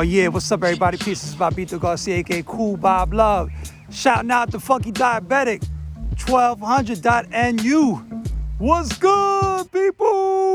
Oh yeah, what's up everybody? Peace, it's Bobbito Garcia, aka Kool Bob Love. Shouting out the Funky Diabetic, 1200.nu. What's good, people?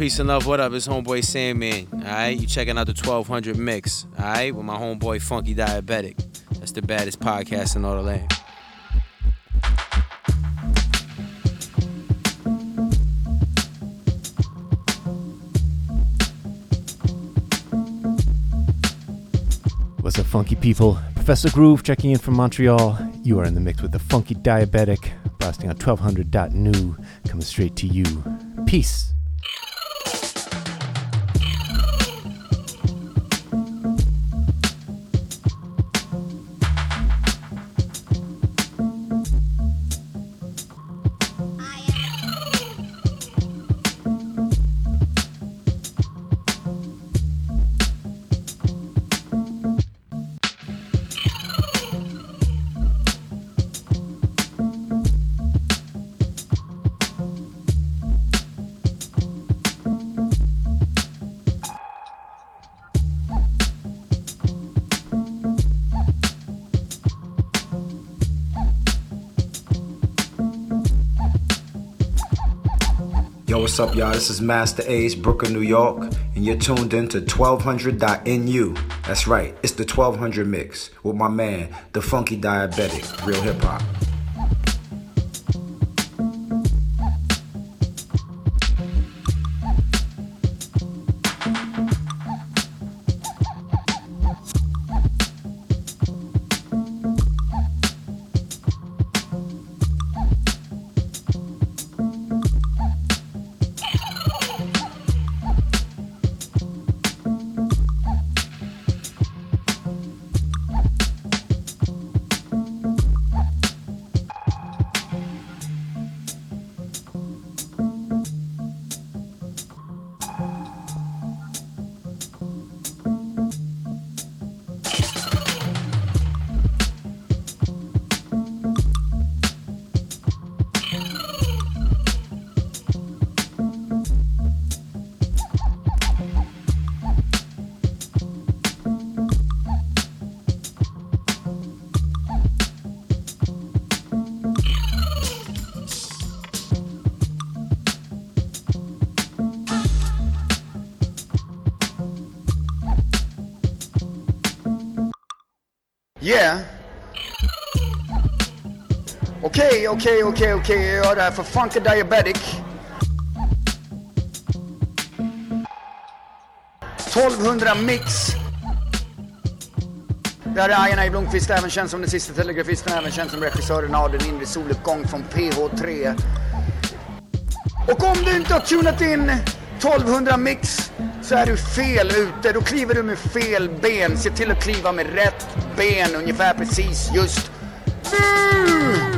Peace and love. What up? It's Homeboy Sandman. All right, you checking out the 1200 mix. All right, with my homeboy Funky Diabetic. That's the baddest podcast in all the land. What's up, funky people? Professor Groove checking in from Montreal. You are in the mix with the Funky Diabetic, blasting on 1200.nu, coming straight to you. Peace. What's up, y'all? This is Masta Ace, Brooklyn, New York, and you're tuned in to 1200.nu. That's right, it's the 1200 mix with my man, the Funky Diabetic, real hip hop. Yeah. Okej, okej, okej, okej. Jag gör det här för Funky Diabetic. 1200 mix. Det här är Ajan Blomqvist, även känd som den sista telegrafisten, även känd som regissören av Den inre soluppgång från PH3. Och om du inte har tunat in 1200 mix så är du fel ute. Då kliver du med fel ben. Se till att kliva med rätt ben ungefär precis just nu.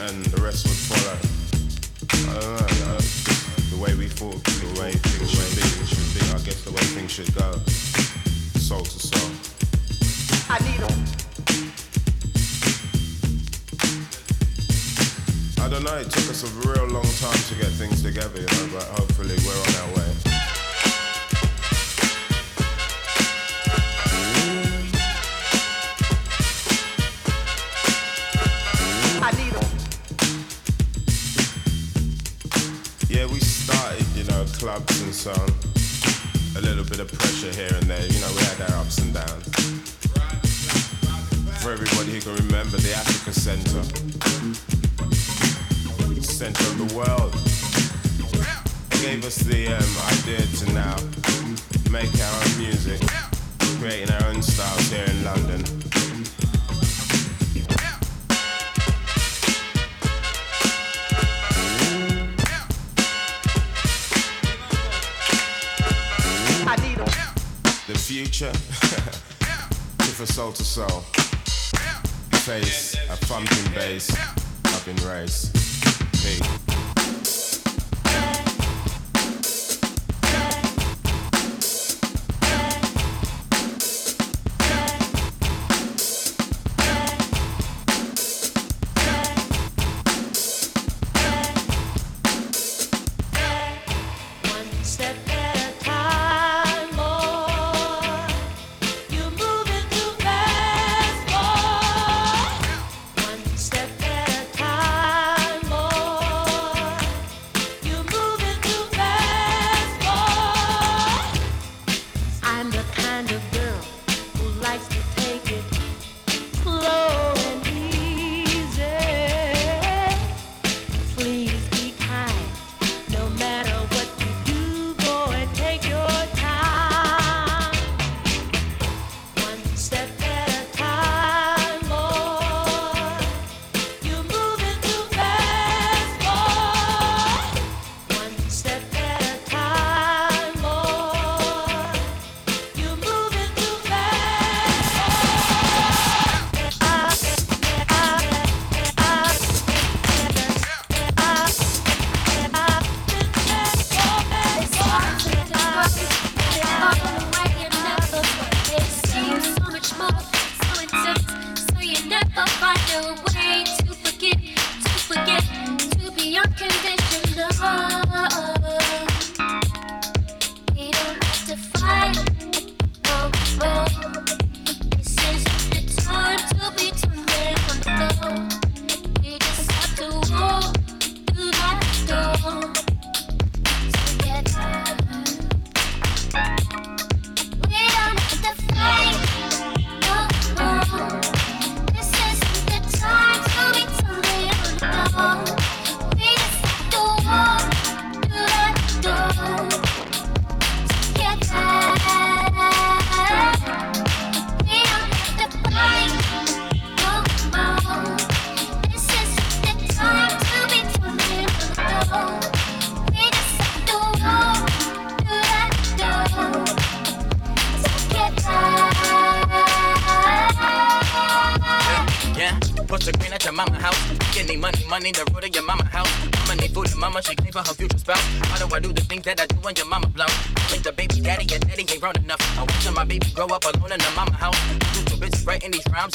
and the rest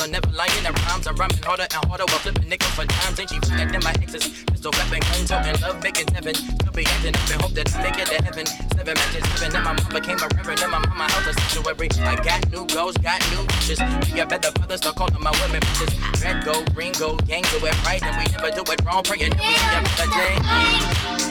I'm never lying at rhymes. I'm rhyming harder and harder while flipping niggas for times. Ain't she flying in my exes? Pistol rapping, gun toting, love making heaven. Still be ending up and hope that I make it to heaven. Seven matches, seven. And my mama became a reverend. And my mama held a sanctuary. I got new goals, got new wishes. Be a better brother, start calling my women bitches. Red, gold, green, gold, gang, do it right. And we never do it wrong. Praying that we see a the day.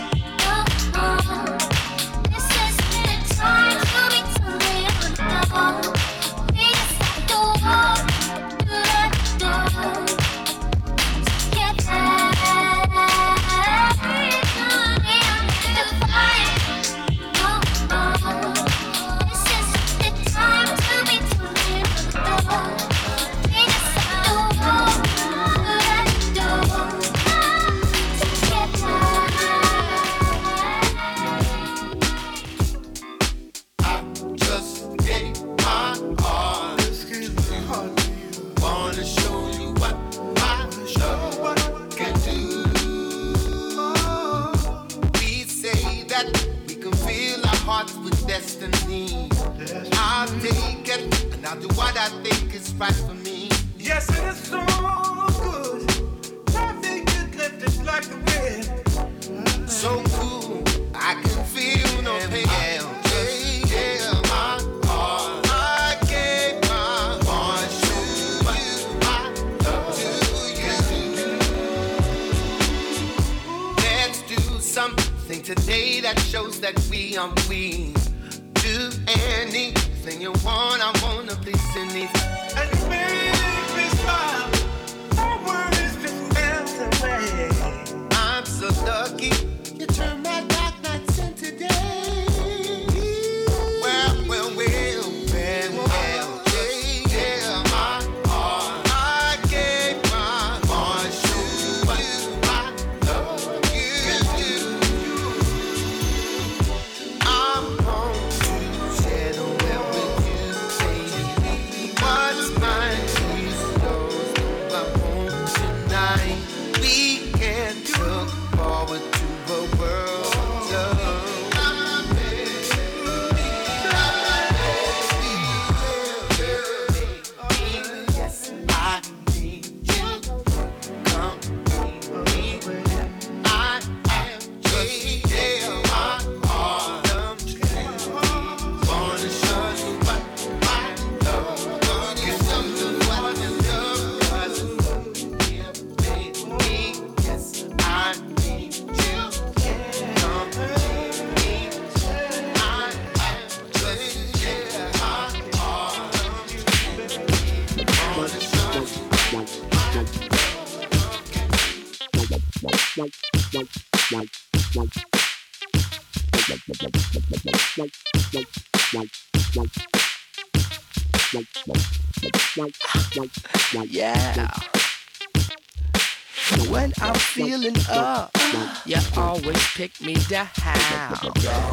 just gave my to you. Wanna show you what my love can do. We say that we can fill our hearts with destiny. I'll take it and I'll do what I think is right for me. Yes, it is good. Nothing can lift like the wind. So cool, I can feel no pain. Today that shows that we are we. Do anything you want, I wanna please anything. And me smile. My worries just melt away. Yeah. When I'm feeling up, you always pick me down.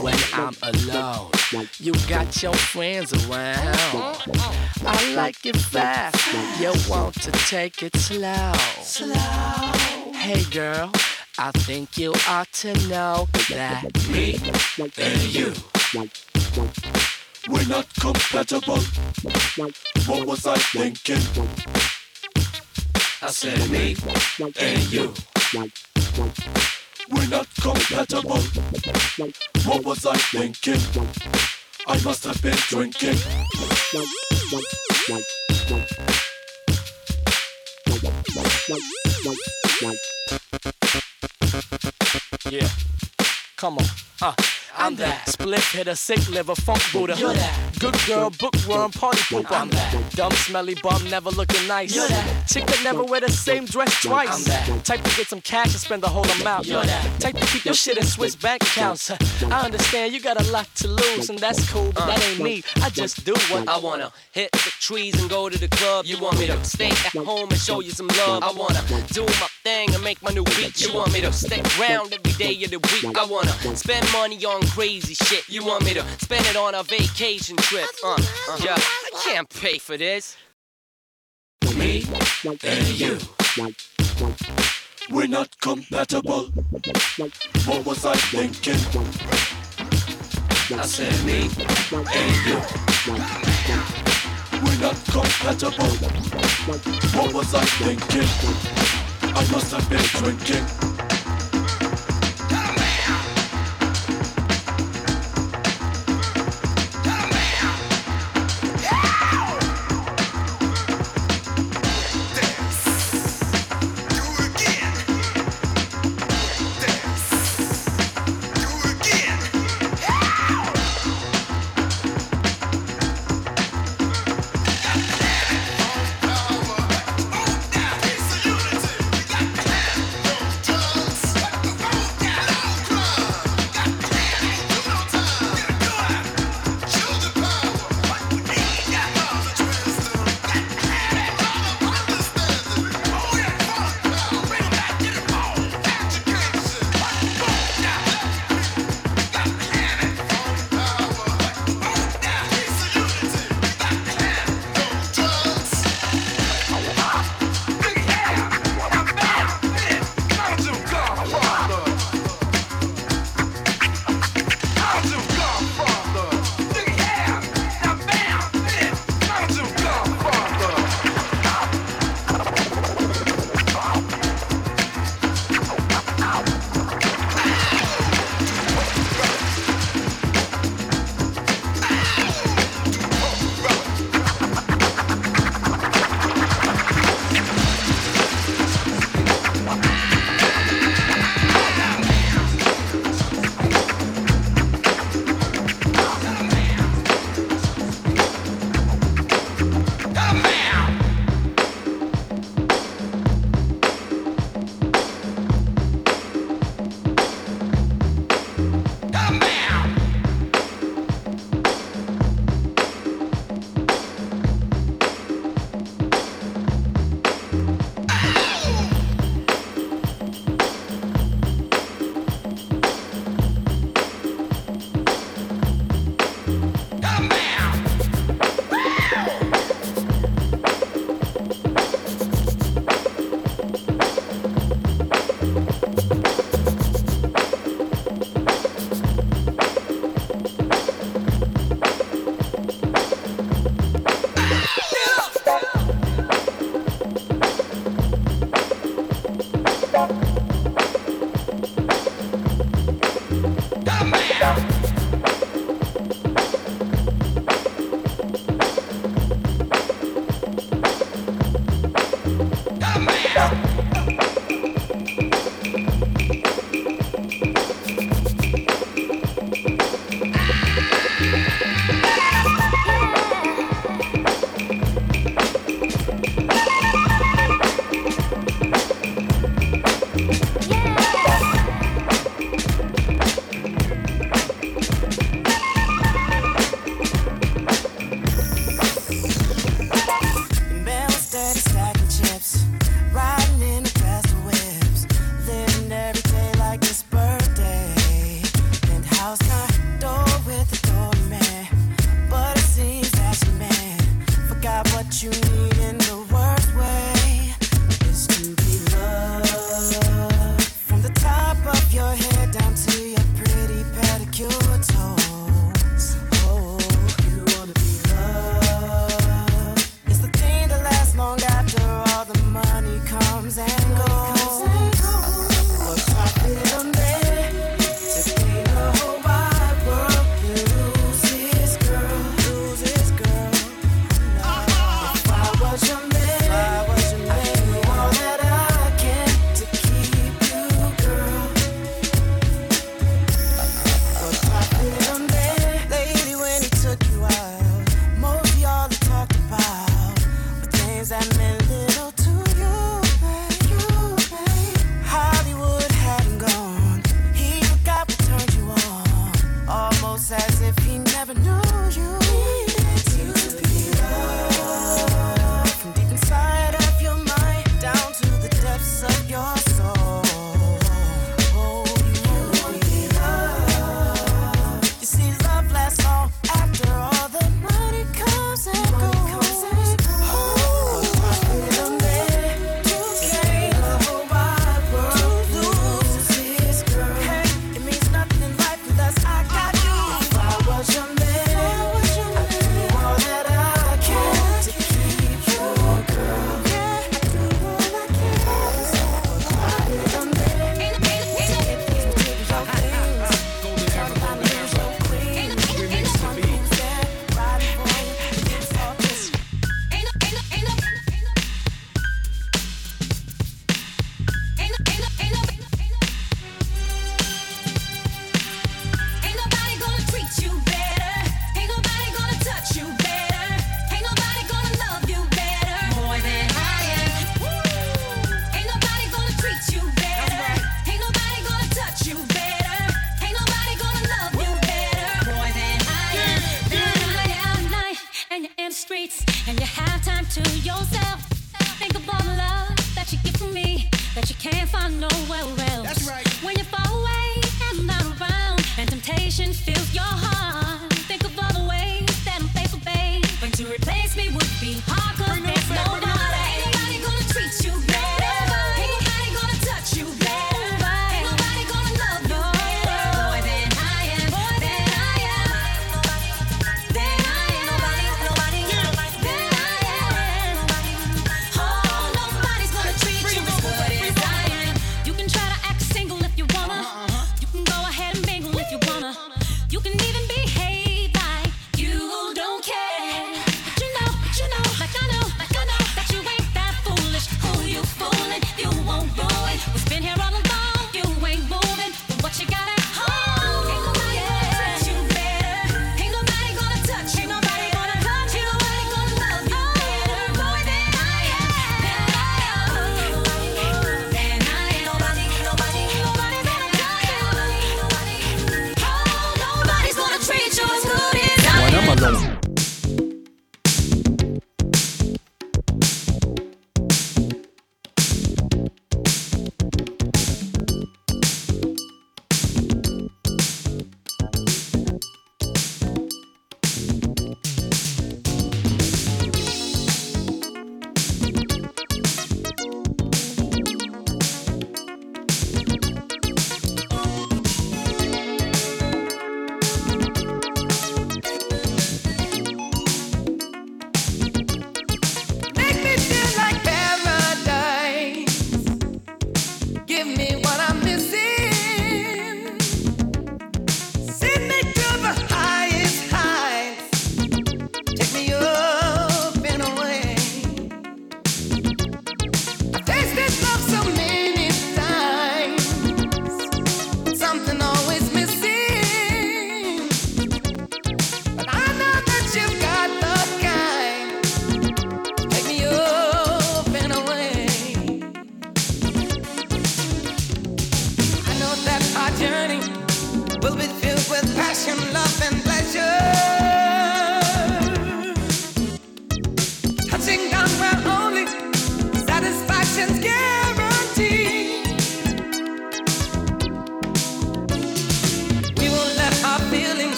When I'm alone, you got your friends around. I like it fast, you want to take it slow. Hey girl, I think you ought to know that me and you. We're not compatible. What was I thinking? I said me and you. We're not compatible. What was I thinking? I must have been drinking. Yeah. Come on. Uh, I'm that split hitter, sick liver, funk Buddha. You're that. Good girl, bookworm, party pooper. I'm that. Dumb, smelly bum, never looking nice. You're that. Chick that never wear the same dress twice. I'm that. Type to get some cash and spend the whole amount. You're that. Type to keep your shit in Swiss bank accounts. I understand you got a lot to lose, and that's cool, but that ain't me. I just do what I wanna hit the trees and go to the club. You want me to stay at home and show you some love. I wanna do my thing and make my new beat. You want me to stay around every day of the week. I wanna spend money on crazy shit. You want me to spend it on a vacation trip. Uh, uh, yeah, I can't pay for this. Me and you. We're not compatible. What was I thinking? I said me and you. We're not compatible. What was I thinking? I must have been drinking.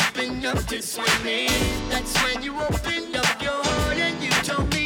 open up to swimming. That's when you open up your heart and you told me.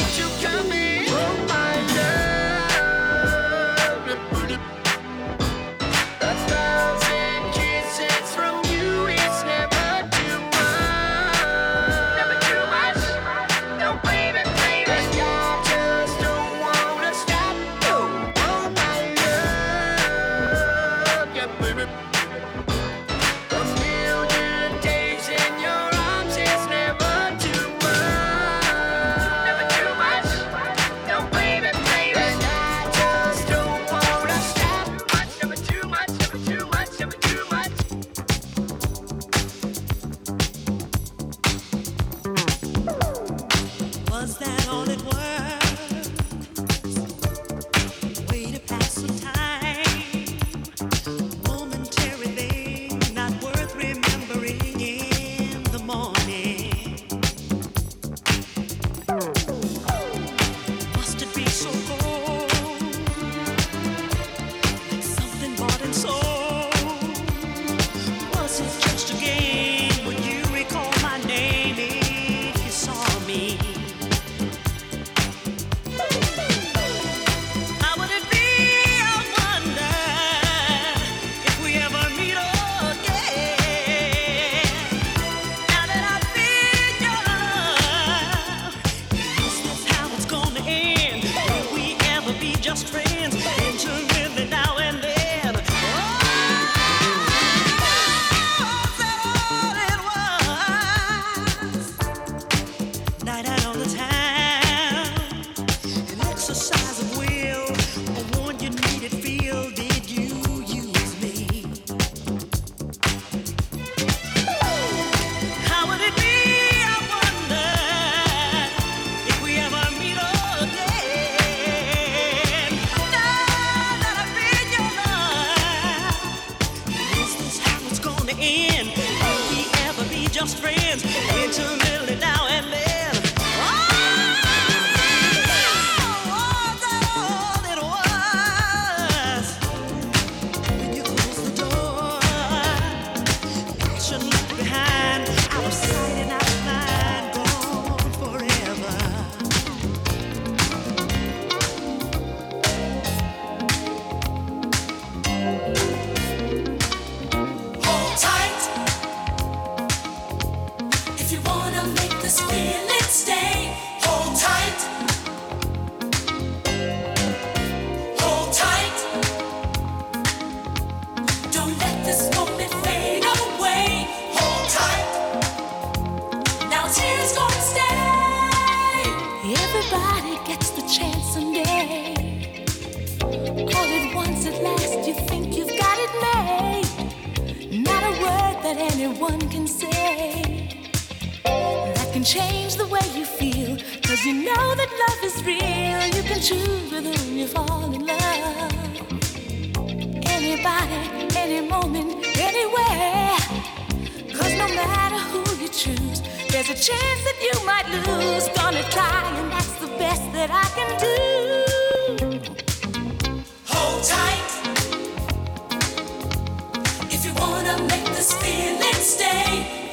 There's a chance that you might lose. Gonna try, and that's the best that I can do. Hold tight. If you wanna make this feeling stay,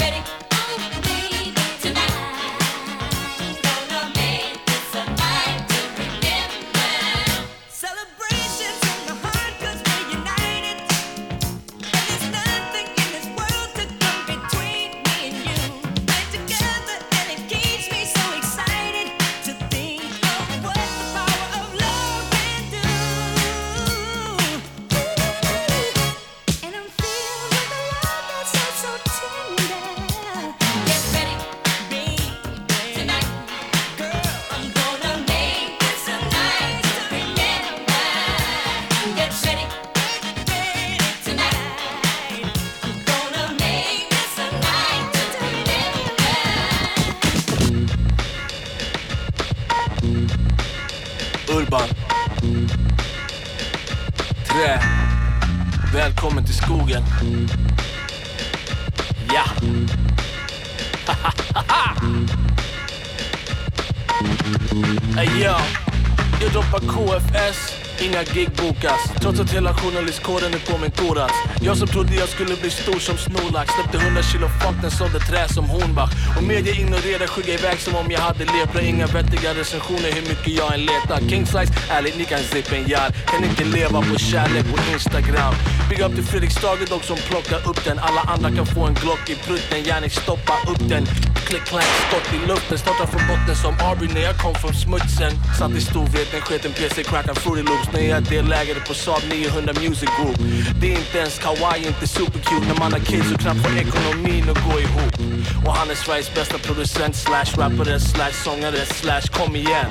Get inga gig bokas. Trots att hela journalistkåren är på min koras. Jag som trodde jag skulle bli stor som Snorlax. Släppte 100 kilo faten, sålde trä som Hornbach. Och media ignorerar, skygga iväg som om jag hade lepra. Inga vettiga recensioner hur mycket jag än letar. King size, ärligt ni kan zippa en jar. Kan inte leva på kärlek på Instagram. Big up till Fredrik dock som plockar upp den. Alla andra kan få en Glock i prutten. gärna stoppa upp den click clack, skott i luften. Startar från botten som Arby när jag kom från smutsen. Satt i storvreten, sket en PC, crackad Fruity Loops. När jag delägare på Saab 900 Music Group. Det är inte ens kawaii, inte supercute. När man har kids och knappt får ekonomin att gå ihop. Och han är Sveriges bästa producent, slash rappare, slash sångare, slash kom igen.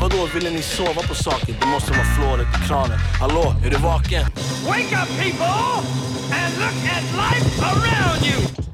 Vadå, ville ni sova på saken? Det måste vara flåret i kranen. Hallå, är du vaken? Wake up, people, and look at life around you.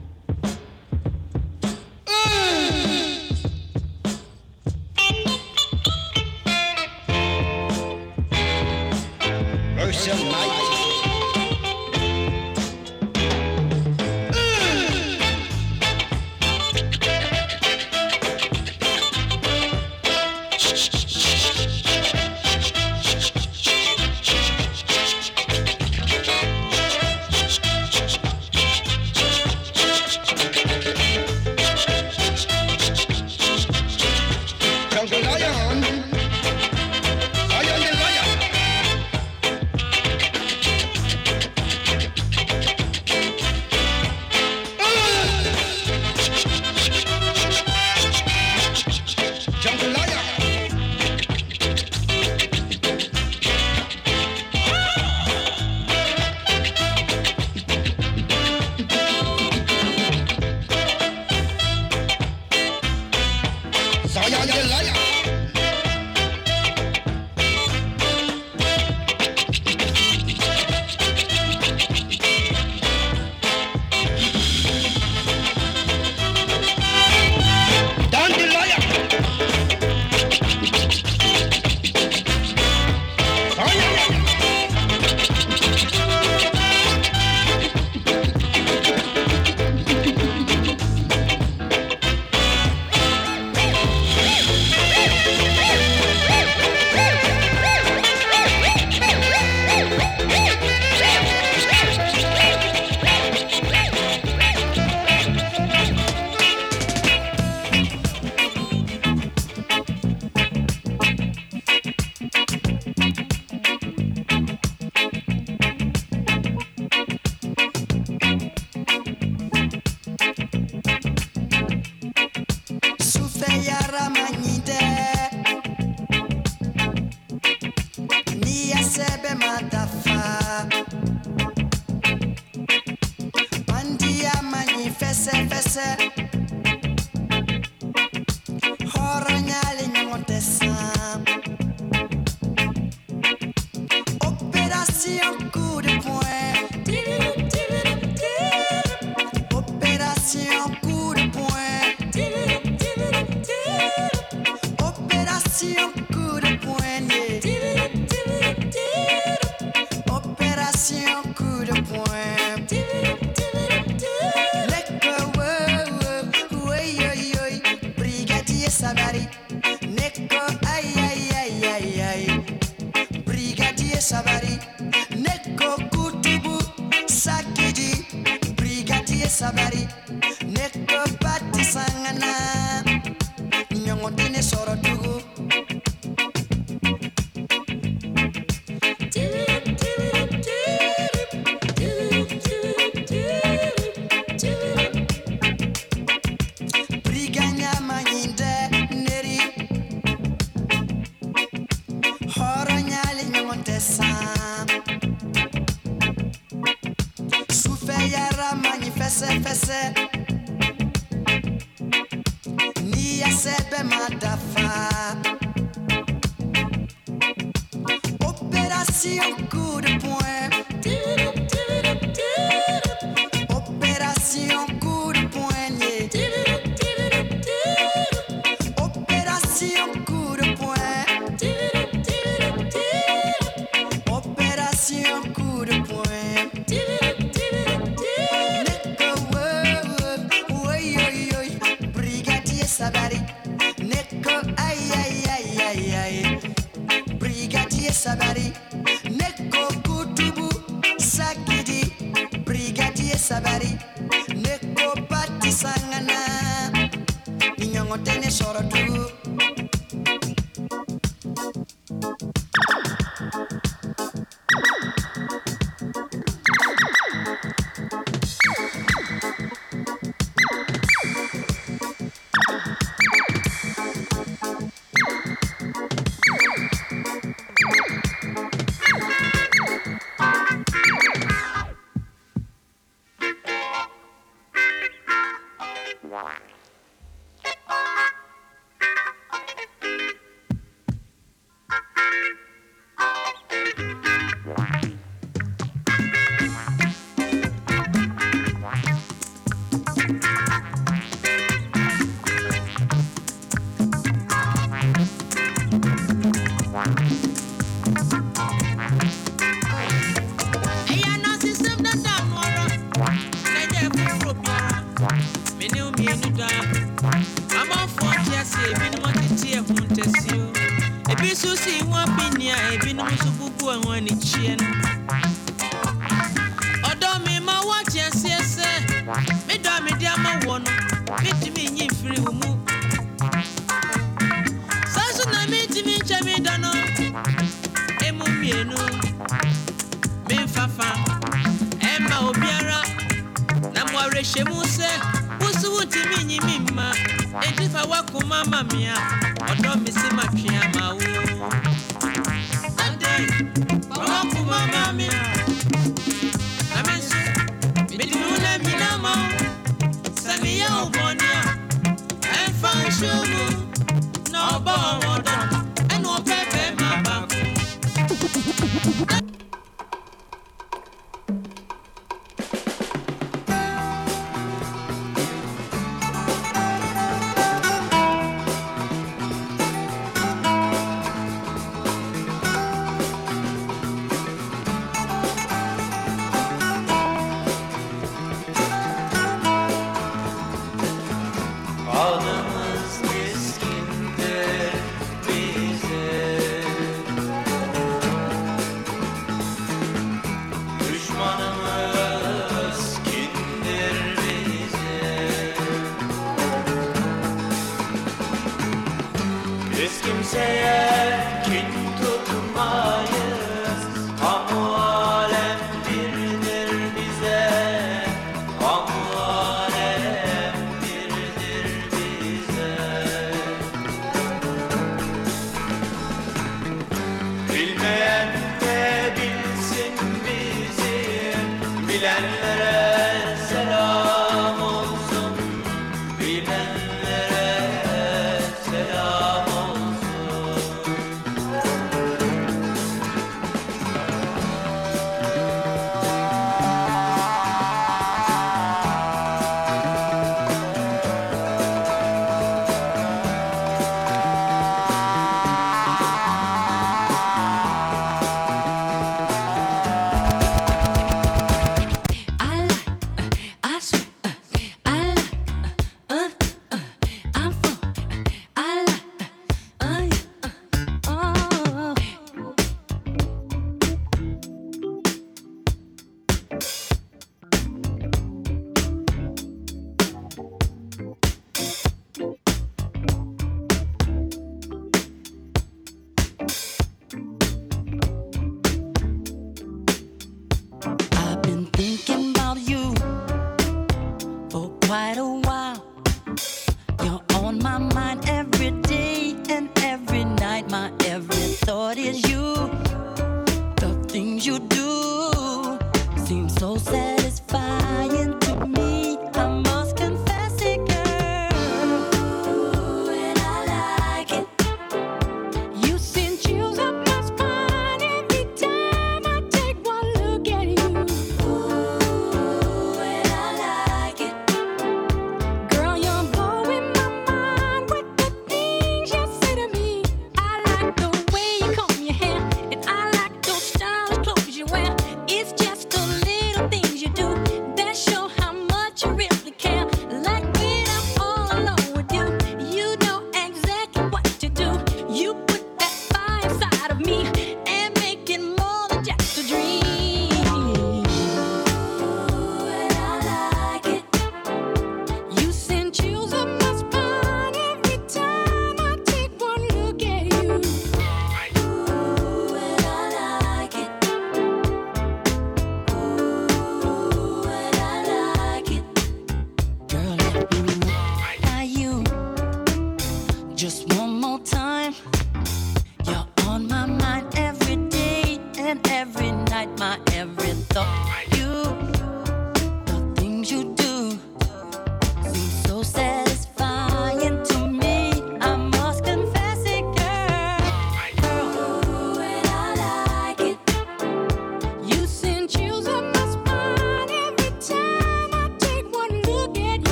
Biz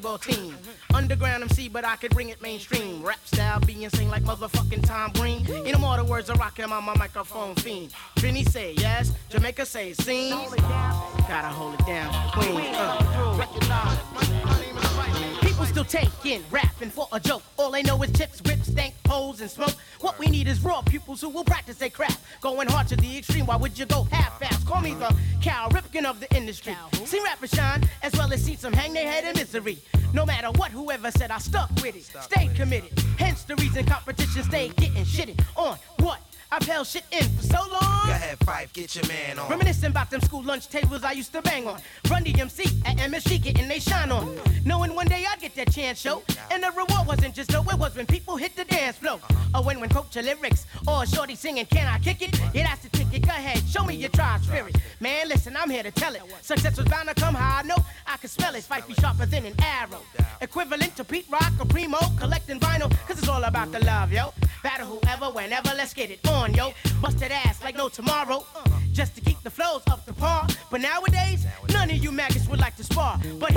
basketball team. Underground MC, but I could bring it mainstream. Rap style, being sing like motherfucking Tom Green. In the words, I rock him on my microphone fiend. Vinny say yes, Jamaica say sing. Gotta hold it down, Queen. Uh. People still taking rapping for a joke. All they know is chips, whips, stank, poles, and smoke. What we need is raw pupils who will practice their craft. Going hard to the extreme, why would you go half-ass? Call me the Cal Ripken of the industry. See rappers shine, as well as see some hang their head in misery. No matter what, whoever said I stuck with it, stayed committed. Hence the reason competition stayed getting shitted on what? I've held shit in for so long. Go ahead, five, get your man on. Reminiscing about them school lunch tables I used to bang on. Run DMC at MSG getting they shine on. Knowing one day I'd get that chance show. And the reward wasn't just dough, it was when people hit the dance floor. Uh-huh. Oh, or when when coach your lyrics. Or a shorty singing, can I kick it? Yeah, that's the ticket. Go ahead, show me your tribe spirit. Man, listen, I'm here to tell it. Success was bound to come high. I know I can smell it. Fight be sharper than an arrow. Equivalent to Pete Rock or Primo, collecting vinyl, cause it's all about the love, yo. Battle whoever, whenever, let's get it on, yo. Busted ass like no tomorrow, uh, just to keep the flows up to par. But nowadays, none of you maggots would like to spar. But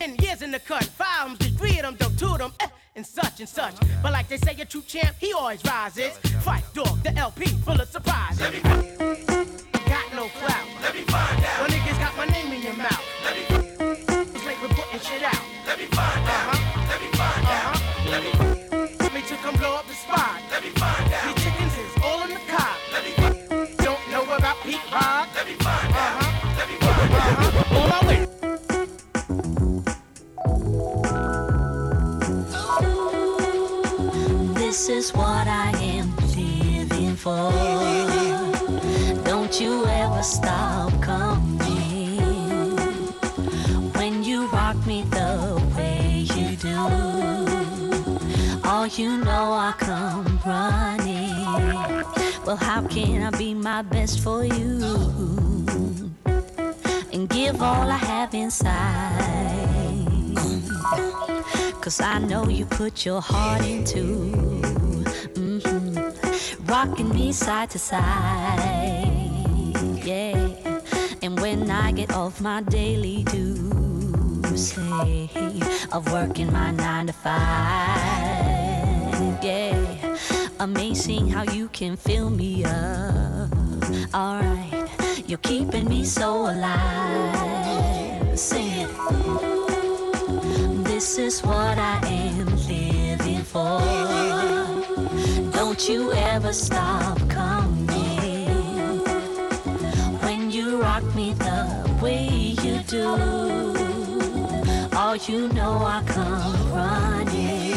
and years in the cut, five albums, the three of them, though two of them, eh, and such and such. But like they say, a true champ, he always rises. Fight dog, the LP, full of surprises. Got no clout. Let me find out. When niggas got my name in your mouth. Let me it's like we're putting shit out. Let me find out. You know I come running. Well, how can I be my best for you and give all I have inside? Cause I know you put your heart into mhm, rocking me side to side. Yeah. And when I get off my daily dues, say, of working my nine to five, yeah. Amazing how you can fill me up. Alright, you're keeping me so alive. Sing it. This is what I am living for. Don't you ever stop coming. When you rock me the way you do, oh, you know I come running.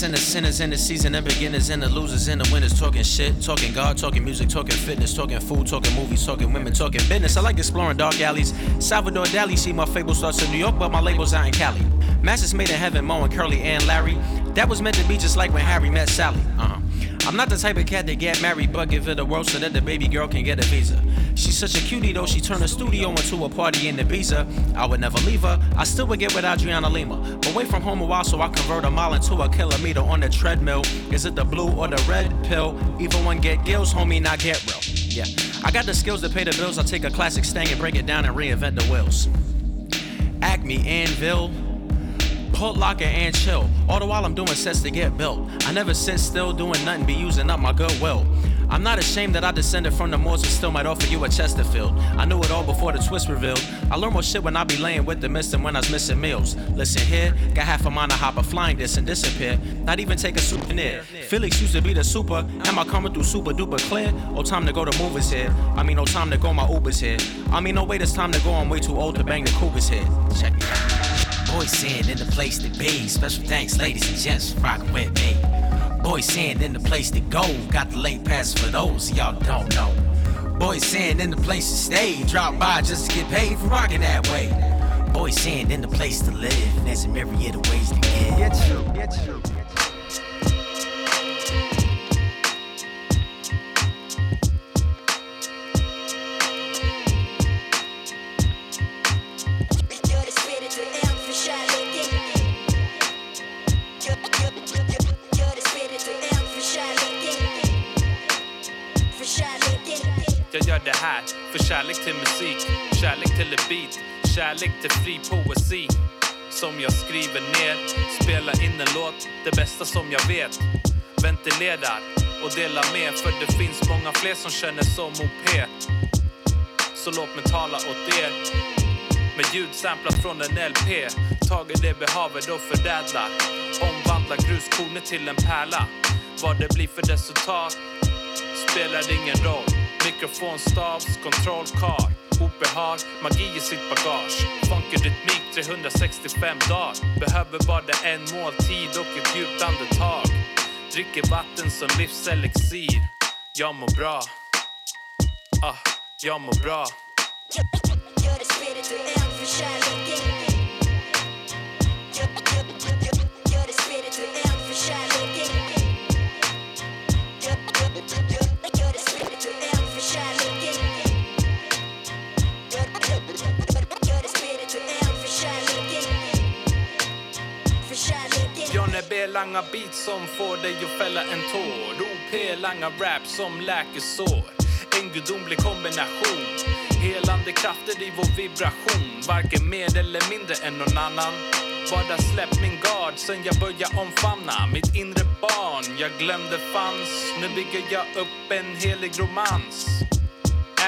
the sinners in the seasoned and beginners and the losers and the winners talking shit, talking God, talking music, talking fitness, talking food, talking movies, talking women, talking business. I like exploring dark alleys. Salvador Dali, see my fable starts in New York, but my label's out in Cali. Masters made in heaven, Moe and Curly and Larry. That was meant to be just like when Harry met Sally. Uh-huh. I'm not the type of cat that get married, but give it a whirl so that the baby girl can get a visa. She's such a cutie though, she turned a studio into a party in Ibiza. I would never leave her, I still would get with Adriana Lima. Away from home a while, so I convert a mile into a kilometer on the treadmill. Is it the blue or the red pill? Even one get gills, homie, not get real. Yeah, I got the skills to pay the bills. I take a classic stang and break it down and reinvent the wheels. Acme, Anvil, Put locker and chill. All the while I'm doing sets to get built. I never sit still doing nothing, be using up my goodwill. I'm not ashamed that I descended from the Moors, still might offer you a Chesterfield. I knew it all before the twist revealed. I learned more shit when I be laying with the mist than when I was missing meals. Listen here, got half a mind to hop a flying disc and disappear. Not even take a souvenir. Felix used to be the super. Am I coming through super duper clear? Oh, time to go to movies here. I mean, no time to go, my Uber's here. I mean, no wait, it's time to go. I'm way too old to bang the cougars here. Check out. Boy saying in the place to be. Special thanks, ladies and gents, for rocking with me. Boys saying in the place to go. Got the late pass for those y'all don't know. Boys saying in the place to stay. Drop by just to get paid for rocking that way. Boys saying in the place to live. There's a myriad of ways to get. Get you, get you. För kärlek till musik, kärlek till ett beat, kärlek till fri poesi. Som jag skriver ner, Spelar in en låt, det bästa som jag vet. Ventilerar och delar med, för det finns många fler som känner som OP. Så låt mig tala åt er. Med ljud samplat från en LP, tager det behavet och förädlar. Omvandlar gruskornet till en pärla. Vad det blir för resultat spelar ingen roll. Mikrofonstavs, kontrollkar. Obehag, magi i sitt bagage. Funky rytmik 365 dagar. Behöver bara en måltid och ett djupt andetag. Dricker vatten som livselixir. Jag mår bra. Ah, jag mår bra. Gör det spirituellt du är för kärleken B-langa beats som får dig att fälla en tår. OP-langa rap som läker sår. En gudomlig kombination. Helande krafter i vår vibration. Varken mer eller mindre än någon annan. Bara släpp min gard sen jag börjar omfamna mitt inre barn jag glömde fanns. Nu bygger jag upp en helig romans.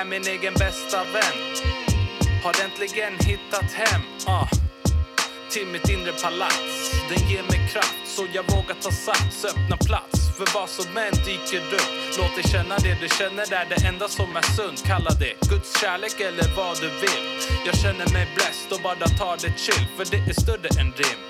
Är min egen bästa vän. Har äntligen hittat hem. Uh till mitt inre palats. Den ger mig kraft så jag vågar ta sats, öppna plats för vad som än dyker upp. Låt dig känna det du känner är det enda som är sunt. Kalla det Guds kärlek eller vad du vill. Jag känner mig blessed och bara tar det chill för det är större än rim.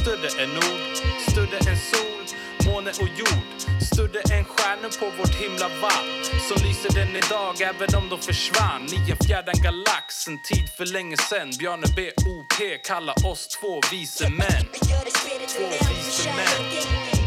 Större än ord, större än sol, måne och jord. Större än stjärnor på vårt himla valv. Så lyser den idag även om de försvann i en fjärran galax. En tid för länge sen. Bjarne B. O.P. kallar oss två vise män. Gör det spelet